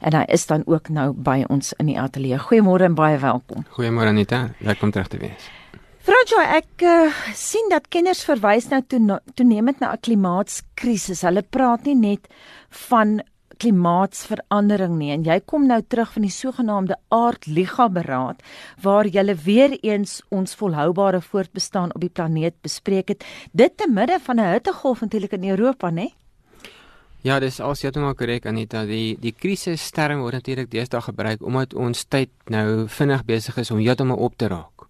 en hy is dan ook nou by ons in die ateljee. Goeiemôre en baie welkom. Goeiemôre Anita, lekker om terug te wees. Franjo, ek uh, sien dat kenners verwys nou toe toenemend na 'n klimaatskrisis. Hulle praat nie net van klimaatsverandering nie en jy kom nou terug van die sogenaamde aardliga beraad waar jy weer eens ons volhoubare voortbestaan op die planeet bespreek het. Dit te midde van 'n hittegolf natuurlik in Europa, né? Ja, dis als jy dit maar korrek Anita, die die krisis term word natuurlik deesdae gebruik omdat ons tyd nou vinnig besig is om heeltemal op te raak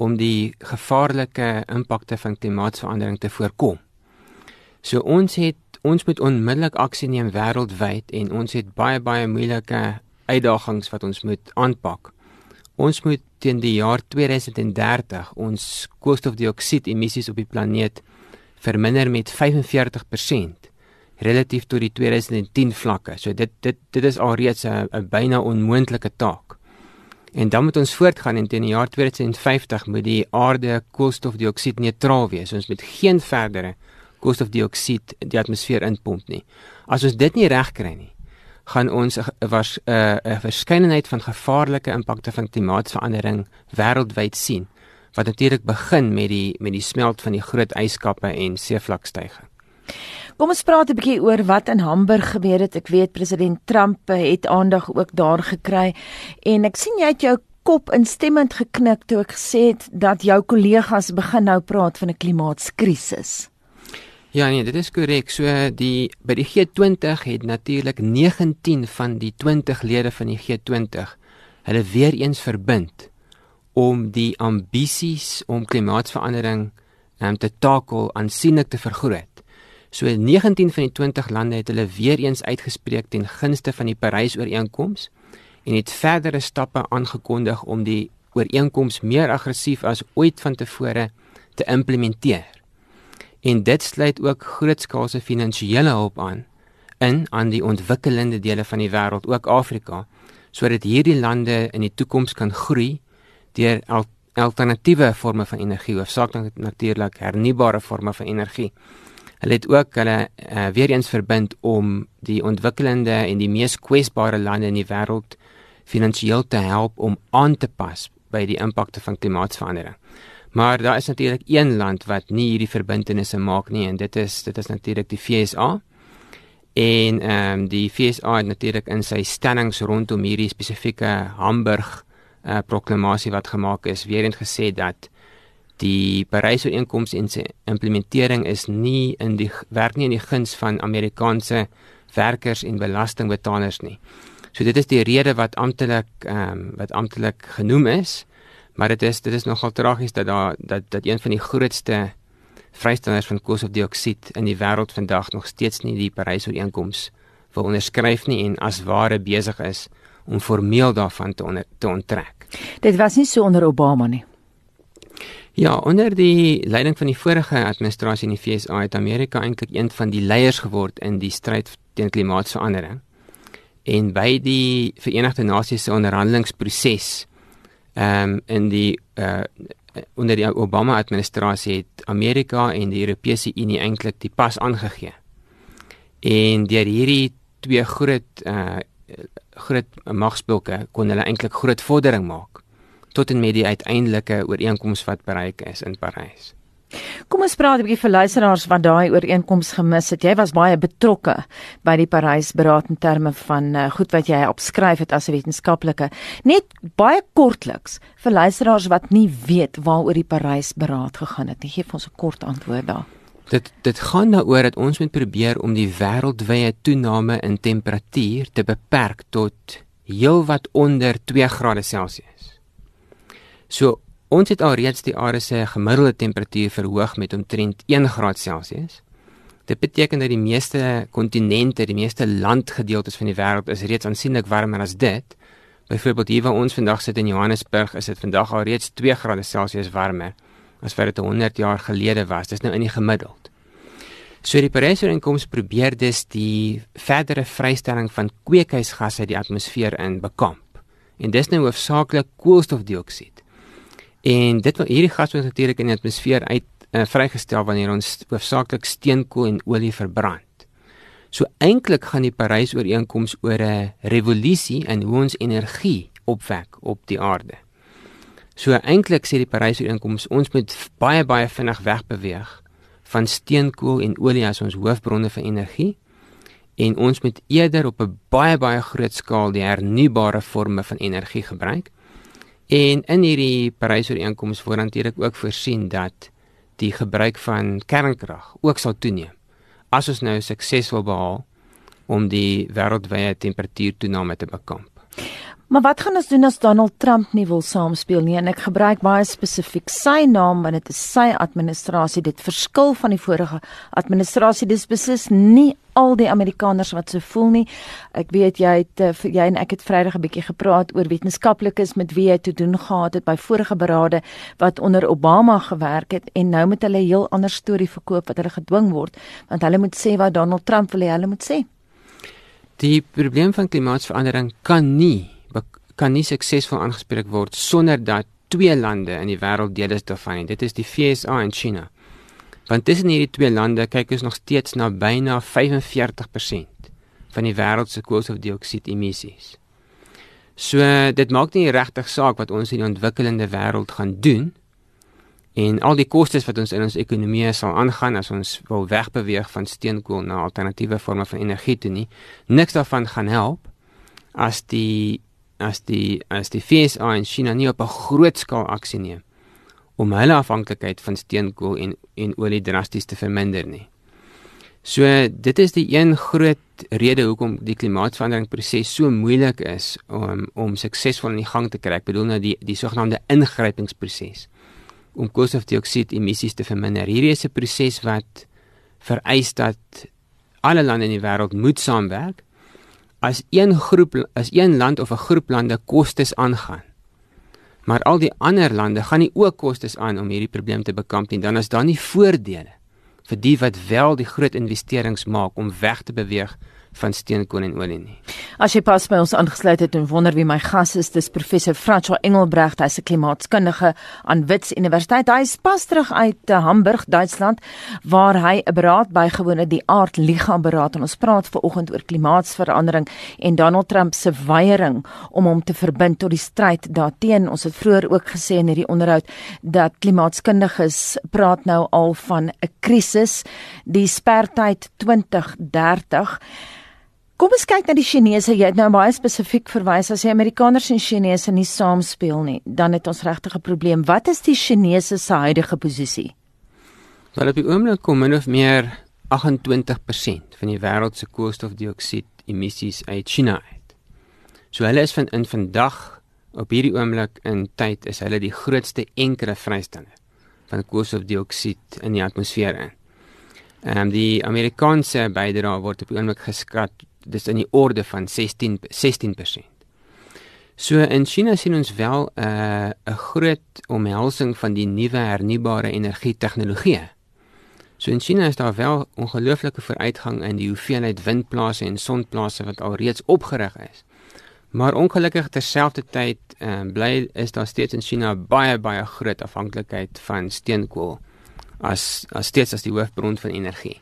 om die gevaarlike impakte van klimaatsverandering te voorkom. So ons het ons moet onmiddellik aksie neem wêreldwyd en ons het baie baie moeilike uitdagings wat ons moet aanpak. Ons moet teen die jaar 2030 ons koolstofdioksied emissies op die planeet verminder met 45% relatief tot die 2010 vlakke. So dit dit dit is alreeds 'n byna onmoontlike taak. En dan moet ons voortgaan en teen die jaar 2050 moet die aarde koolstofdioksied neutraal wees. Ons moet geen verdere koolstofdioksied in die atmosfeer inpomp nie. As ons dit nie reg kry nie, gaan ons 'n was 'n verskeidenheid van gevaarlike impakte van klimaatsverandering wêreldwyd sien wat natuurlik begin met die met die smelt van die groot yskappe en seevlakstygings. Kom ons praat 'n bietjie oor wat in Hamburg gebeur het. Ek weet president Trump het aandag ook daar gekry en ek sien jy het jou kop instemmend geknik toe ek gesê het dat jou kollegas begin nou praat van 'n klimaatskrisis. Ja nee, dit is korrek. So die by die G20 het natuurlik 19 van die 20 lede van die G20 hulle weer eens verbind om die ambisies om klimaatsverandering um, te takel aansienlik te vergroot. So 19 van die 20 lande het hulle weer eens uitgespreek ten gunste van die Parys-ooreenkoms en het verdere stappe aangekondig om die ooreenkoms meer aggressief as ooit vantevore te implementeer. En dit sluit ook grootskaalse finansiële hulp aan in aan die ontwikkelende dele van die wêreld, ook Afrika, sodat hierdie lande in die toekoms kan groei deur alternatiewe forme van energie, hoofsaaklik natuurlik hernubare forme van energie. Hulle het ook hulle uh, weer eens verbind om die ontwikkelende en die mees kwesbare lande in die wêreld finansiëel te help om aan te pas by die impakte van klimaatsverandering. Maar daar is natuurlik een land wat nie hierdie verbintenisse maak nie en dit is dit is natuurlik die FSA. En ehm um, die FSA het natuurlik in sy stellings rondom hierdie spesifieke Hamburg uh, proklamasie wat gemaak is, weer eens gesê dat die Parys-ooreenkoms en sy implementering is nie in die werk nie in die guns van Amerikaanse werkers en belastingbetalers nie. So dit is die rede wat amptelik ehm um, wat amptelik genoem is, maar dit is dit is nogal tragies dat daar dat dat een van die grootste vrystellers van koolstofdioksied in die wêreld vandag nog steeds nie die Parys-ooreenkoms wil onderskryf nie en as ware besig is om formeel daarvan te onder, te onttrek. Dit was nie so onder Obama nie. Ja, onder die leiding van die vorige administrasie in die FSA het Amerika eintlik een van die leiers geword in die stryd teen klimaatsverandering. En by die Verenigde Nasies se onderhandelingsproses ehm um, in die uh onder die Obama administrasie het Amerika en die Europese Unie eintlik die pas aangegee. En deur hierdie twee groot uh groot magsblokke kon hulle eintlik groot vordering maak tot en met die uiteindelike ooreenkoms wat bereik is in Parys. Kom ons praat 'n bietjie vir luisteraars wat daai ooreenkoms gemis het. Jy was baie betrokke by die Parys beraad in terme van uh, goed wat jy opskryf het as 'n wetenskaplike. Net baie kortliks vir luisteraars wat nie weet waaroor die Parys beraad gegaan het nie. Gee vir ons 'n kort antwoord daar. Dit dit gaan daaroor dat ons moet probeer om die wêreldwye toename in temperatuur te beperk tot heelwat onder 2 grade Celsius. So ons het alreeds die aarde se gemiddelde temperatuur verhoog met omtrent 1 graad Celsius. Dit beteken dat die meeste kontinente, die meeste landgedeeltes van die wêreld is reeds aansienlik warmer as dit. Byvoorbeeld hier waar ons vandag sit in Johannesburg, is dit vandag alreeds 2 grade Celsius warmer as wat dit 100 jaar gelede was. Dis nou in die gemiddeld. So die Parys-ooreenkoms probeer dus die verdere vrystelling van kweekhuisgasse uit die atmosfeer in bekamp. En dis nou hoofsaaklik koolstofdioksied. En dit hierdie gas word natuurlik in die atmosfeer uit uh, vrygestel wanneer ons hoofsaaklik steenkool en olie verbrand. So eintlik gaan die Parys-ooreenkoms oor 'n revolusie in hoe ons energie opwek op die aarde. So eintlik sê die Parys-ooreenkoms ons moet baie baie vinnig wegbeweeg van steenkool en olie as ons hoofbronne vir energie en ons moet eerder op 'n baie baie groot skaal die hernubare forme van energie gebruik. En in hierdie Parys-ooreenkoms word natuurlik ook voorsien dat die gebruik van kernkrag ook sal toeneem as ons nou suksesvol behaal om die wêreldwye temperatuurtoename te bekamp. Maar wat gaan ons doen as Donald Trump nie wil saamspeel nie? En ek gebruik baie spesifiek sy naam want dit is sy administrasie. Dit verskil van die vorige administrasie. Dis beslis nie al die Amerikaners wat so voel nie. Ek weet jy het uh, jy en ek het Vrydag 'n bietjie gepraat oor wetenskaplikes met wie hy te doen gehad het by vorige berade wat onder Obama gewerk het en nou met hulle heel ander storie verkoop wat hulle gedwing word want hulle moet sê wat Donald Trump wil hê hulle moet sê. Die probleem van klimaatsverandering kan nie kan nie suksesvol aangespreek word sonder dat twee lande in die wêreld deel is daarvan. Dit is die VSA en China. Want tussen hierdie twee lande kyk ons nog steeds na byna 45% van die wêreld se koolstofdioksied emissies. So dit maak nie regtig saak wat ons in die ontwikkelende wêreld gaan doen en al die kostes wat ons in ons ekonomie sal aangaan as ons wil wegbeweeg van steenkool na alternatiewe forme van energie toe nie. Niks daarvan gaan help as die as die as die FSA en China nie op 'n groot skaal aksie neem om hulle afhanklikheid van steenkool en en olie drasties te verminder nie. So dit is die een groot rede hoekom die klimaatsverandering proses so moeilik is om om suksesvol in die gang te kry. Ek bedoel nou die die sogenaamde ingrypingsproses om koolstofdioksied emissies te verminder. Hierdie is 'n proses wat vereis dat alle lande in die wêreld moet saamwerk as een groep as een land of 'n groep lande kostes aangaan. Maar al die ander lande gaan nie ook kostes aan om hierdie probleem te bekamp nie. Dan is daar nie voordele vir die wat wel die groot investerings maak om weg te beweeg van steenkool en olie nie. As jy pas by ons aangesluit het en wonder wie my gas is, dis professor François Engelbrecht, hy's 'n klimaatskundige aan Wits Universiteit. Hy is pas terug uit eh, Hamburg, Duitsland, waar hy 'n beraad bygewoon het, die Aard Liga beraad en ons praat vanoggend oor klimaatsverandering en Donald Trump se weiering om hom te verbind tot die stryd daarteen. Ons het vroeër ook gesê in hierdie onderhoud dat klimaatskundiges praat nou al van 'n krisis, die spertyd 2030. Kom ons kyk na die Chinese. Jy het nou baie spesifiek verwys as die Amerikaners en Chinese nie saamspeel nie, dan het ons regtig 'n probleem. Wat is die Chinese se huidige posisie? Wel op die oomblik kom min of meer 28% van die wêreld se koolstofdioksied emissies uit China uit. So hulle is van in vandag op hierdie oomblik in tyd is hulle die grootste enkele vrystander van koolstofdioksied in die atmosfeer in. Ehm um, die Amerikaanse bydrae word op die oomblik geskat dis in die orde van 16 16%. So in China sien ons wel 'n uh, 'n groot omhelsing van die nuwe hernubare energie tegnologieë. So in China is daar wel ongelooflike vooruitgang in die hoeveelheid windplase en sonplase wat alreeds opgerig is. Maar ongelukkig terselfdertyd uh, bly is daar steeds in China baie baie groot afhanklikheid van steenkool as as steeds as die hoofbron van energie.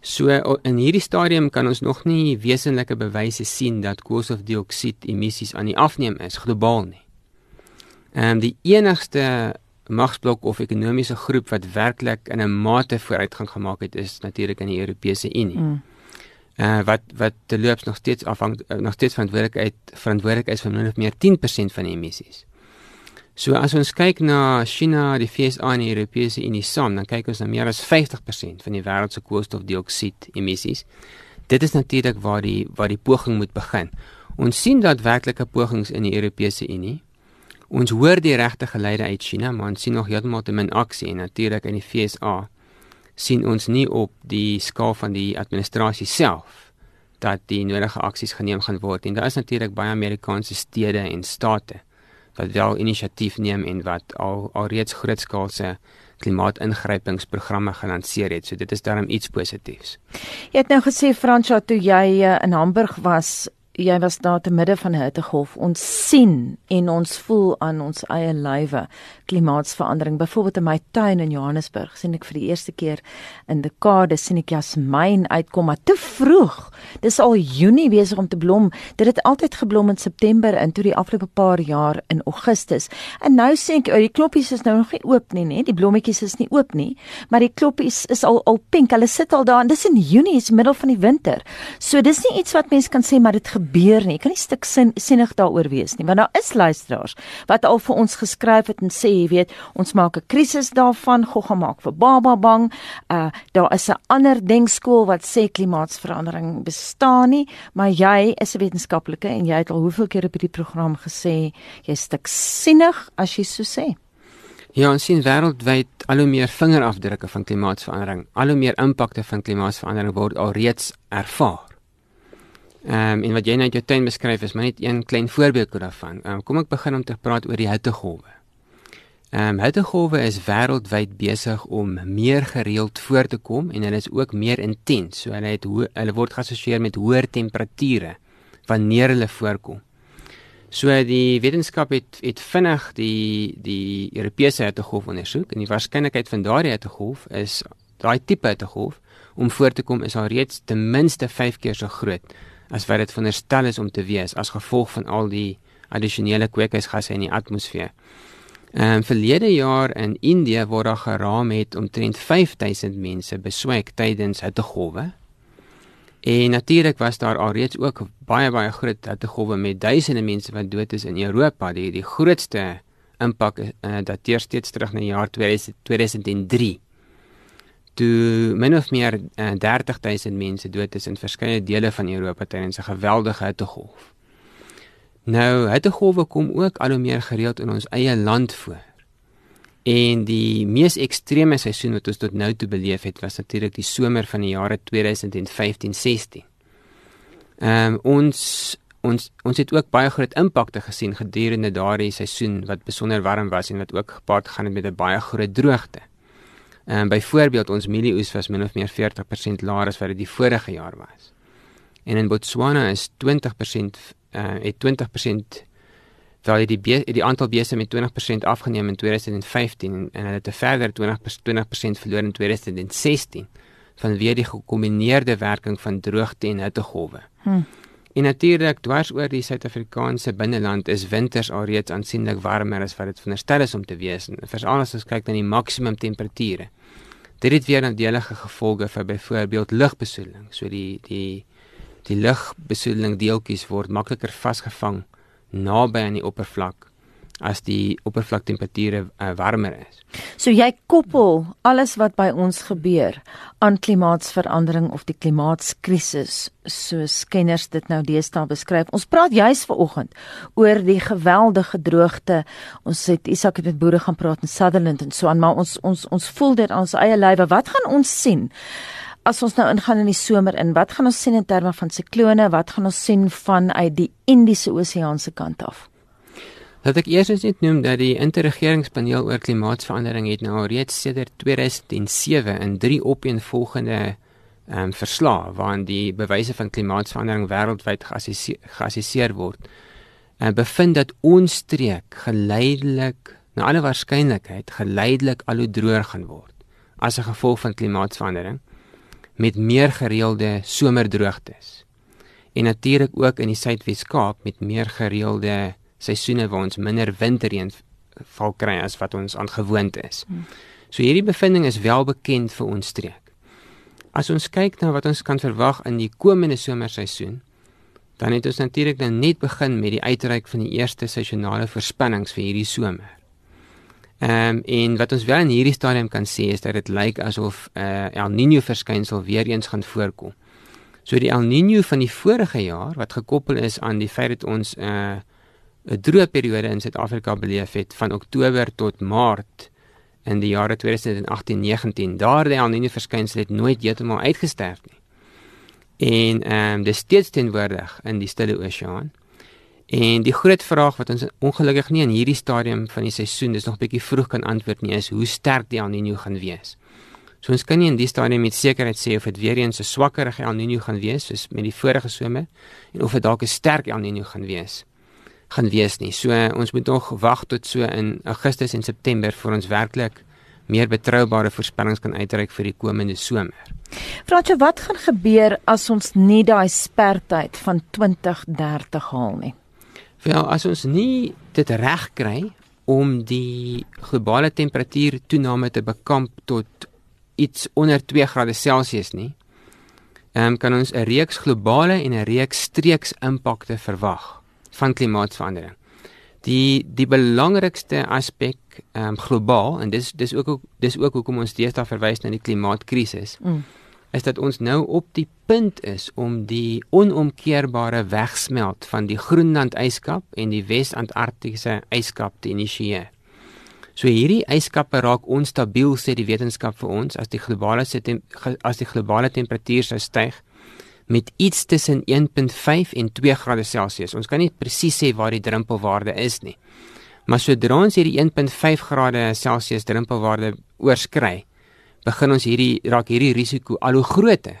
So in hierdie stadium kan ons nog nie wesenlike bewyse sien dat koolstofdioksied emissies aan die afneem is globaal nie. En die enigste magsblok of ekonomiese groep wat werklik in 'n mate vooruitgang gemaak het is natuurlik in die Europese Unie. Mm. Uh wat wat te loops nog steeds afhang nog steeds verantwoordelik verantwoordelik is vir min of meer 10% van die emissies. So as ons kyk na China, die FSA en die Europese Unie saam, dan kyk ons na meer as 50% van die wêreld se koolstofdioksied emissies. Dit is natuurlik waar die waar die poging moet begin. Ons sien dat werklike pogings in die Europese Unie. Ons hoor die regte geleide uit China, maar ons sien nog heeltemal te min aksie en natuurlik in die FSA sien ons nie op die skaal van die administrasie self dat die nodige aksies geneem gaan word en daar is natuurlik baie Amerikaanse stede en state wat wel inisiatief neem en wat al alreeds grootskaalse klimaatingrypingsprogramme gelanseer het. So dit is daarom iets positiefs. Jy het nou gesê Fransja toe jy uh, in Hamburg was, jy was daar te midde van 'n hittegolf. Ons sien en ons voel aan ons eie lywe klimaatsverandering. Byvoorbeeld in my tuin in Johannesburg sien ek vir die eerste keer in dekade sien ek jasmiin uitkom, maar te vroeg. Dis al Junie besig om te blom. Dit het altyd geblom in September en toe die afgelope paar jaar in Augustus. En nou sien ek die kloppies is nou nog nie oop nie, nee, die blommetjies is nie oop nie, maar die kloppies is al al pink. Hulle sit al daar en dis in Junie, is middel van die winter. So dis nie iets wat mense kan sê maar dit gebeur nie. Jy kan nie stuk sin sinnig daaroor wees nie, want daar is luisteraars wat al vir ons geskryf het en sê, jy weet, ons maak 'n krisis daarvan, gogga maak vir baba bang. Uh daar is 'n ander denkskool wat sê klimaatsverandering bestaan nie, maar jy is 'n wetenskaplike en jy het al hoeveel keer op hierdie program gesê jy stuk sinnig as jy so sê. Ja, ons sien wêreldwyd al hoe meer vingerafdrukke van klimaatsverandering, al hoe meer impakte van klimaatsverandering word alreeds ervaar. Ehm um, en wat jy net jou tuin beskryf is maar net een klein voorbeeld daarvan. Ehm um, kom ek begin om te praat oor die hittegolwe. Ehm um, hittegolwe is wêreldwyd besig om meer gereeld voor te kom en hulle is ook meer intens. So hulle het hulle word geassosieer met hoër temperature wanneer hulle voorkom. So die wetenskap het het vinnig die die Europese hittegolf ondersoek en die waarskynlikheid van daardie hittegolf is daai tipe hittegolf om voor te kom is al reeds ten minste 5 keer so groot as wat dit veronderstel is om te wees as gevolg van al die addisionele kweekhuisgasse in die atmosfeer. Ehm um, verlede jaar in Indië word daar geraam het omtrent 5000 mense beswyk tydens hittegolwe. En natuurlik was daar alreeds ook baie baie groot hittegolwe met duisende mense wat dood is in Europa. Die die grootste impak uh, dateer steeds terug na jaar 2003 toe min of meer uh, eh, 30000 mense dood is in verskeie dele van Europa tydens 'n geweldige hittegolf. Nou, hittegolwe kom ook al hoe meer gereeld in ons eie land voor. En die mees ekstreme seisoen wat ons tot nou toe beleef het, was natuurlik die somer van die jare 2015-16. Ehm um, ons ons ons het ook baie groot impakte gesien gedurende daardie seisoen wat besonder warm was en wat ook gepaard gegaan het met 'n baie groot droogte. Ehm um, byvoorbeeld ons mielieoes was min of meer 40% laer as wat dit die vorige jaar was. En in Botswana is 20% uh het 20% daai die die, die aantal beeste met 20% afgeneem in 2015 en, en hulle het 'n verder 20% 20% verloor in 2016 vanweë die gekombineerde werking van droogte en hittegolwe. Hm. En natuurlik dwars oor die Suid-Afrikaanse binneland is winters alreeds aansienlik warmer as wat dit veronderstel is om te wees. Veral as ons kyk na die maksimum temperature. Dit het weer nadelige gevolge vir byvoorbeeld lugbesoedeling. So die die die lugbesoedeling deeltjies word makliker vasgevang naby aan die oppervlak as die oppervlaktemperature uh, warmer is. So jy koppel alles wat by ons gebeur aan klimaatsverandering of die klimaatskrisis soos kenners dit nou deesdae beskryf. Ons praat juis vanoggend oor die geweldige droogte. Ons het Isak het met boere gaan praat in Sutherland en so aan, maar ons ons ons voel dit aan ons eie lywe. Wat gaan ons sien? As ons nou ingaan in die somer in, wat gaan ons sien in terme van siklone? Wat gaan ons sien vanuit die Indiese Oseaan se kant af? Dat ek eers net noem dat die interregeringspaneel oor klimaatsverandering het nou reeds sedert 2007 in drie opeenvolgende ehm um, verslae waarin die bewyse van klimaatsverandering wêreldwyd geassesseer word. En bevind dat ons streek geleidelik, na alle waarskynlikheid, geleidelik al hoe droër gaan word as 'n gevolg van klimaatsverandering met meer gereelde somerdroogtes. En natuurlik ook in die Suidwes-Kaap met meer gereelde seisoene waar ons minder winterreën val kry as wat ons aangewoond is. Hmm. So hierdie bevinding is wel bekend vir ons streek. As ons kyk na wat ons kan verwag in die komende somerseisoen, dan het ons natuurlik nou net begin met die uitreik van die eerste seisonale verspannings vir hierdie somer. Ehm um, en wat ons wel in hierdie stadium kan sê is dat dit lyk asof 'n uh, El Niño verskynsel weer eens gaan voorkom. So die El Niño van die vorige jaar wat gekoppel is aan die feit dat ons 'n uh, 'n droë periode in Suid-Afrika beleef het van Oktober tot Maart in die jare 2018-19. Daardie El Niño verskynsel het nooit heeltemal uitgesterf nie. En ehm um, dis steeds teenwoordig in die Stille Oseaan. En die groot vraag wat ons ongelukkig nie in hierdie stadium van die seisoen, dis nog bietjie vroeg kan antwoord nie, is hoe sterk die El Niño gaan wees. So ons kan nie in die stadium met sekerheid sê of dit weer eens 'n swakkerige El Niño gaan wees soos met die vorige somer en of dit dalk 'n sterk El Niño gaan wees gaan wees nie. So ons moet nog wag tot so in Augustus en September vir ons werklik meer betroubare voorspellings kan uitreik vir die komende somer. Fransje, wat gaan gebeur as ons nie daai spertyd van 2030 haal nie? Wel, as ons nie dit reg kry om die globale temperatuur toename te bekamp tot iets onder 2 grade Celsius nie, ehm um, kan ons 'n reeks globale en 'n reeks streeks impakte verwag van klimaatsverandering. Die die belangrikste aspek ehm um, globaal en dis dis ook dis ook hoekom ons deesdae verwys na die klimaatkrisis. Mm. Is dat ons nou op die punt is om die onomkeerbare wegsmelt van die Groenland yskap en die Wes-Antarktiese yskap te initieer. So hierdie yskappe raak onstabiel sê die wetenskap vir ons as die globale as die globale temperatuur sou styg met iets tussen 1.5 en 2 grade Celsius. Ons kan nie presies sê waar die drempelwaarde is nie. Maar sodra ons hierdie 1.5 grade Celsius drempelwaarde oorskry, begin ons hierdie raak hierdie risiko al hoe groter.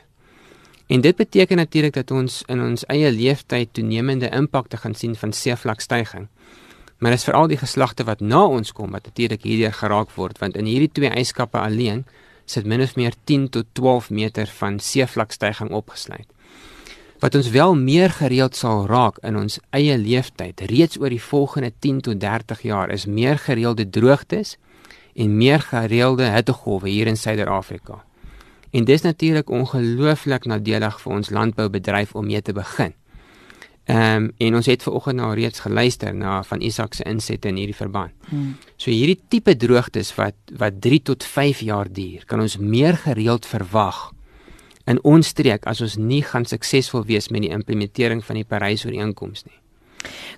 En dit beteken natuurlik dat ons in ons eie leeftyd toenemende impakte gaan sien van seevlakstygings maar dit is veral die geslagte wat na ons kom wat natuurlik hierdeur geraak word want in hierdie twee yskappe alleen sit min of meer 10 tot 12 meter van seevlakstygings opgesluit. Wat ons wel meer gereeld sal raak in ons eie leeftyd reeds oor die volgende 10 tot 30 jaar is meer gereelde droogtes en meer gereelde hittegolwe hier in Suider-Afrika. En dis natuurlik ongelooflik nadelig vir ons landboubedryf om mee te begin. Ehm um, en ons het ver oggend nou reeds geluister na van Isak se insette in hierdie verband. Hmm. So hierdie tipe droogtes wat wat 3 tot 5 jaar duur, kan ons meer gereeld verwag in ons streek as ons nie gaan suksesvol wees met die implementering van die Parys-ooreenkoms nie.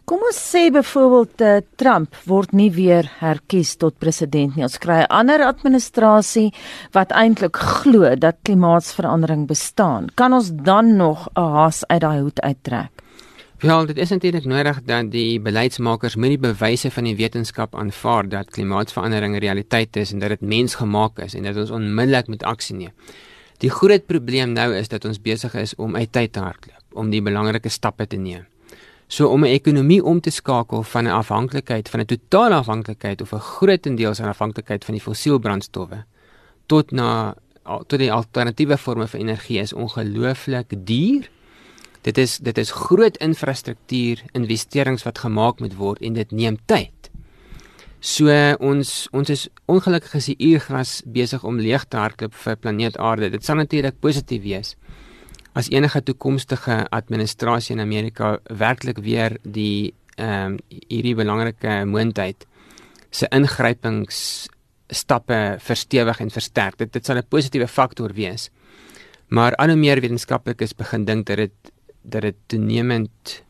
Kom ons sê byvoorbeeld uh, Trump word nie weer herkies tot president nie. Ons kry 'n ander administrasie wat eintlik glo dat klimaatsverandering bestaan. Kan ons dan nog 'n haas uit daai hoed uittrek? Ja, dit is natuurlik nodig dat die beleidsmakers met die bewyse van die wetenskap aanvaar dat klimaatsverandering 'n realiteit is en dat dit mensgemaak is en dat ons onmiddellik moet aksie neem. Die groot probleem nou is dat ons besig is om uit tyd te hardloop om die belangrike stappe te neem. So om 'n ekonomie om te skakel van 'n afhanklikheid van 'n totale afhanklikheid of 'n grootendeels afhanklikheid van die fossielbrandstowwe tot na tot die alternatiewe forme van energie is ongelooflik duur Dit is dit is groot infrastruktuur investerings wat gemaak moet word en dit neem tyd. So ons ons is ongelukkig is die uurgras besig om leeg te hardloop vir planeet Aarde. Dit sal natuurlik positief wees as enige toekomstige administrasie in Amerika werklik weer die ehm um, hierdie belangrike moontlikheid se ingrypings stappe verstewig en versterk. Dit dit sal 'n positiewe faktor wees. Maar al hoe meer wetenskaplikes begin dink dat dit dat dit toenemend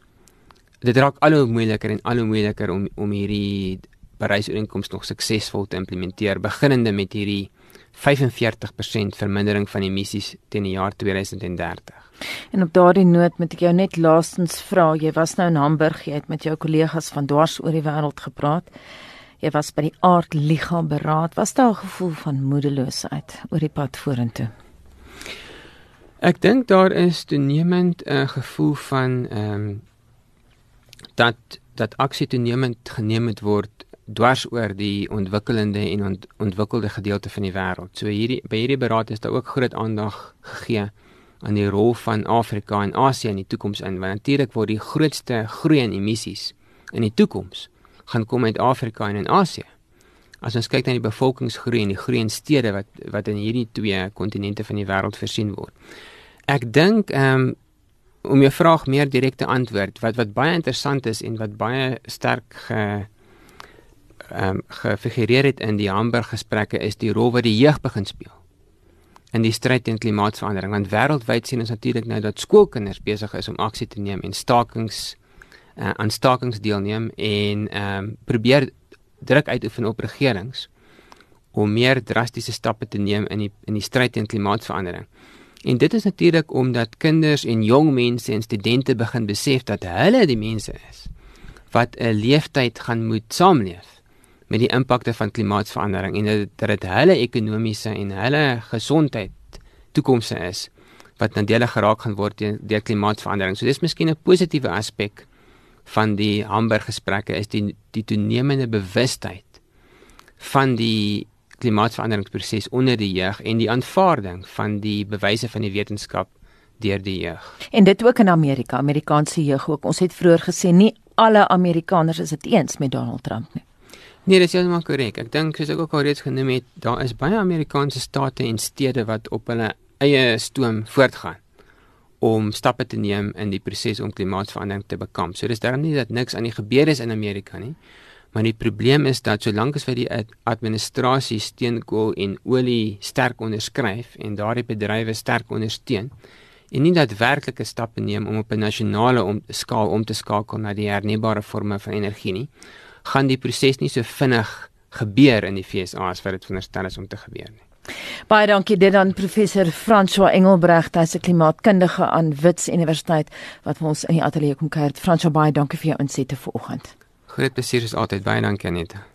dit raak al hoe moeiliker en al hoe moeiliker om om hierdie Parys-ooreenkoms nog suksesvol te implementeer beginnende met hierdie 45% vermindering van emissies teen die jaar 2030. En op daardie noot moet ek jou net laastens vra, jy was nou in Hamburg, jy het met jou kollegas van dwars oor die wêreld gepraat. Jy was by die Aardliga beraad. Was daar 'n gevoel van moedeloosheid oor die pad vorentoe? Ek dink daar is toenemend 'n gevoel van ehm um, dat dat aksie toenemend geneem moet word dwars oor die ontwikkelende en ont, ontwikkelde gedeelte van die wêreld. So hierdie by hierdie beraad is daar ook groot aandag gegee aan die rol van Afrika en Asië in die toekoms in, want natuurlik word die grootste groei in emissies in die toekoms gaan kom uit Afrika en in Asië. As ons kyk na die bevolkingsgroei en die groei in stede wat wat in hierdie twee kontinente van die wêreld versien word. Ek dink ehm um, om jou vraag meer direk te antwoord wat wat baie interessant is en wat baie sterk ge ehm um, gefigureer het in die Hamburg gesprekke is die rol wat die jeug begin speel in die stryd teen klimaatsverandering want wêreldwyd sien ons natuurlik nou dat skoolkinders besig is om aksie te neem en stakings uh, aan stakings deelneem en ehm um, probeer druk uitoefen op regerings om meer drastiese stappe te neem in die in die stryd teen klimaatsverandering. En dit is natuurlik omdat kinders en jong mense en studente begin besef dat hulle die mense is wat 'n leeftyd gaan moet saamleef met die impakte van klimaatsverandering en dat dit hulle ekonomiese en hulle gesondheid toekomse is wat nadelig geraak gaan word deur, deur klimaatsverandering. So dis miskien 'n positiewe aspek van die Hamburg gesprekke is die die toenemende bewustheid van die klimaatsveranderingsproses onder die jeug en die aanvaarding van die bewyse van die wetenskap deur die jeug. En dit ook in Amerika, Amerikaanse jeug ook. Ons het vroeër gesê nie alle Amerikaners is dit eens met Donald Trump nie. Nee, dit is heeltemal korrek. Ek dink soos ek ook al reeds genoem het, daar is baie Amerikaanse state en stede wat op hulle eie stoom voortgaan om stappe te neem in die proses om klimaatsverandering te bekamp. So dis daarom nie dat niks aan die gebeur is in Amerika nie. Maar die probleem is dat solank as wat die administrasie steenkool en olie sterk onderskryf en daardie bedrywe sterk ondersteun en nie daadwerklike stappe neem om op 'n nasionale om, skaal om te skakel na die hernubare forme van energie nie, gaan die proses nie so vinnig gebeur in die FSA as wat dit veronderstel is om te gebeur nie. Baie dankie dit aan professor François Engelbrecht, hy's 'n klimaatkundige aan Wits Universiteit wat ons in die ateljee kom kuier. François, baie dankie vir jou insette vanoggend. Groot plesier is altyd baie dankie Aneta.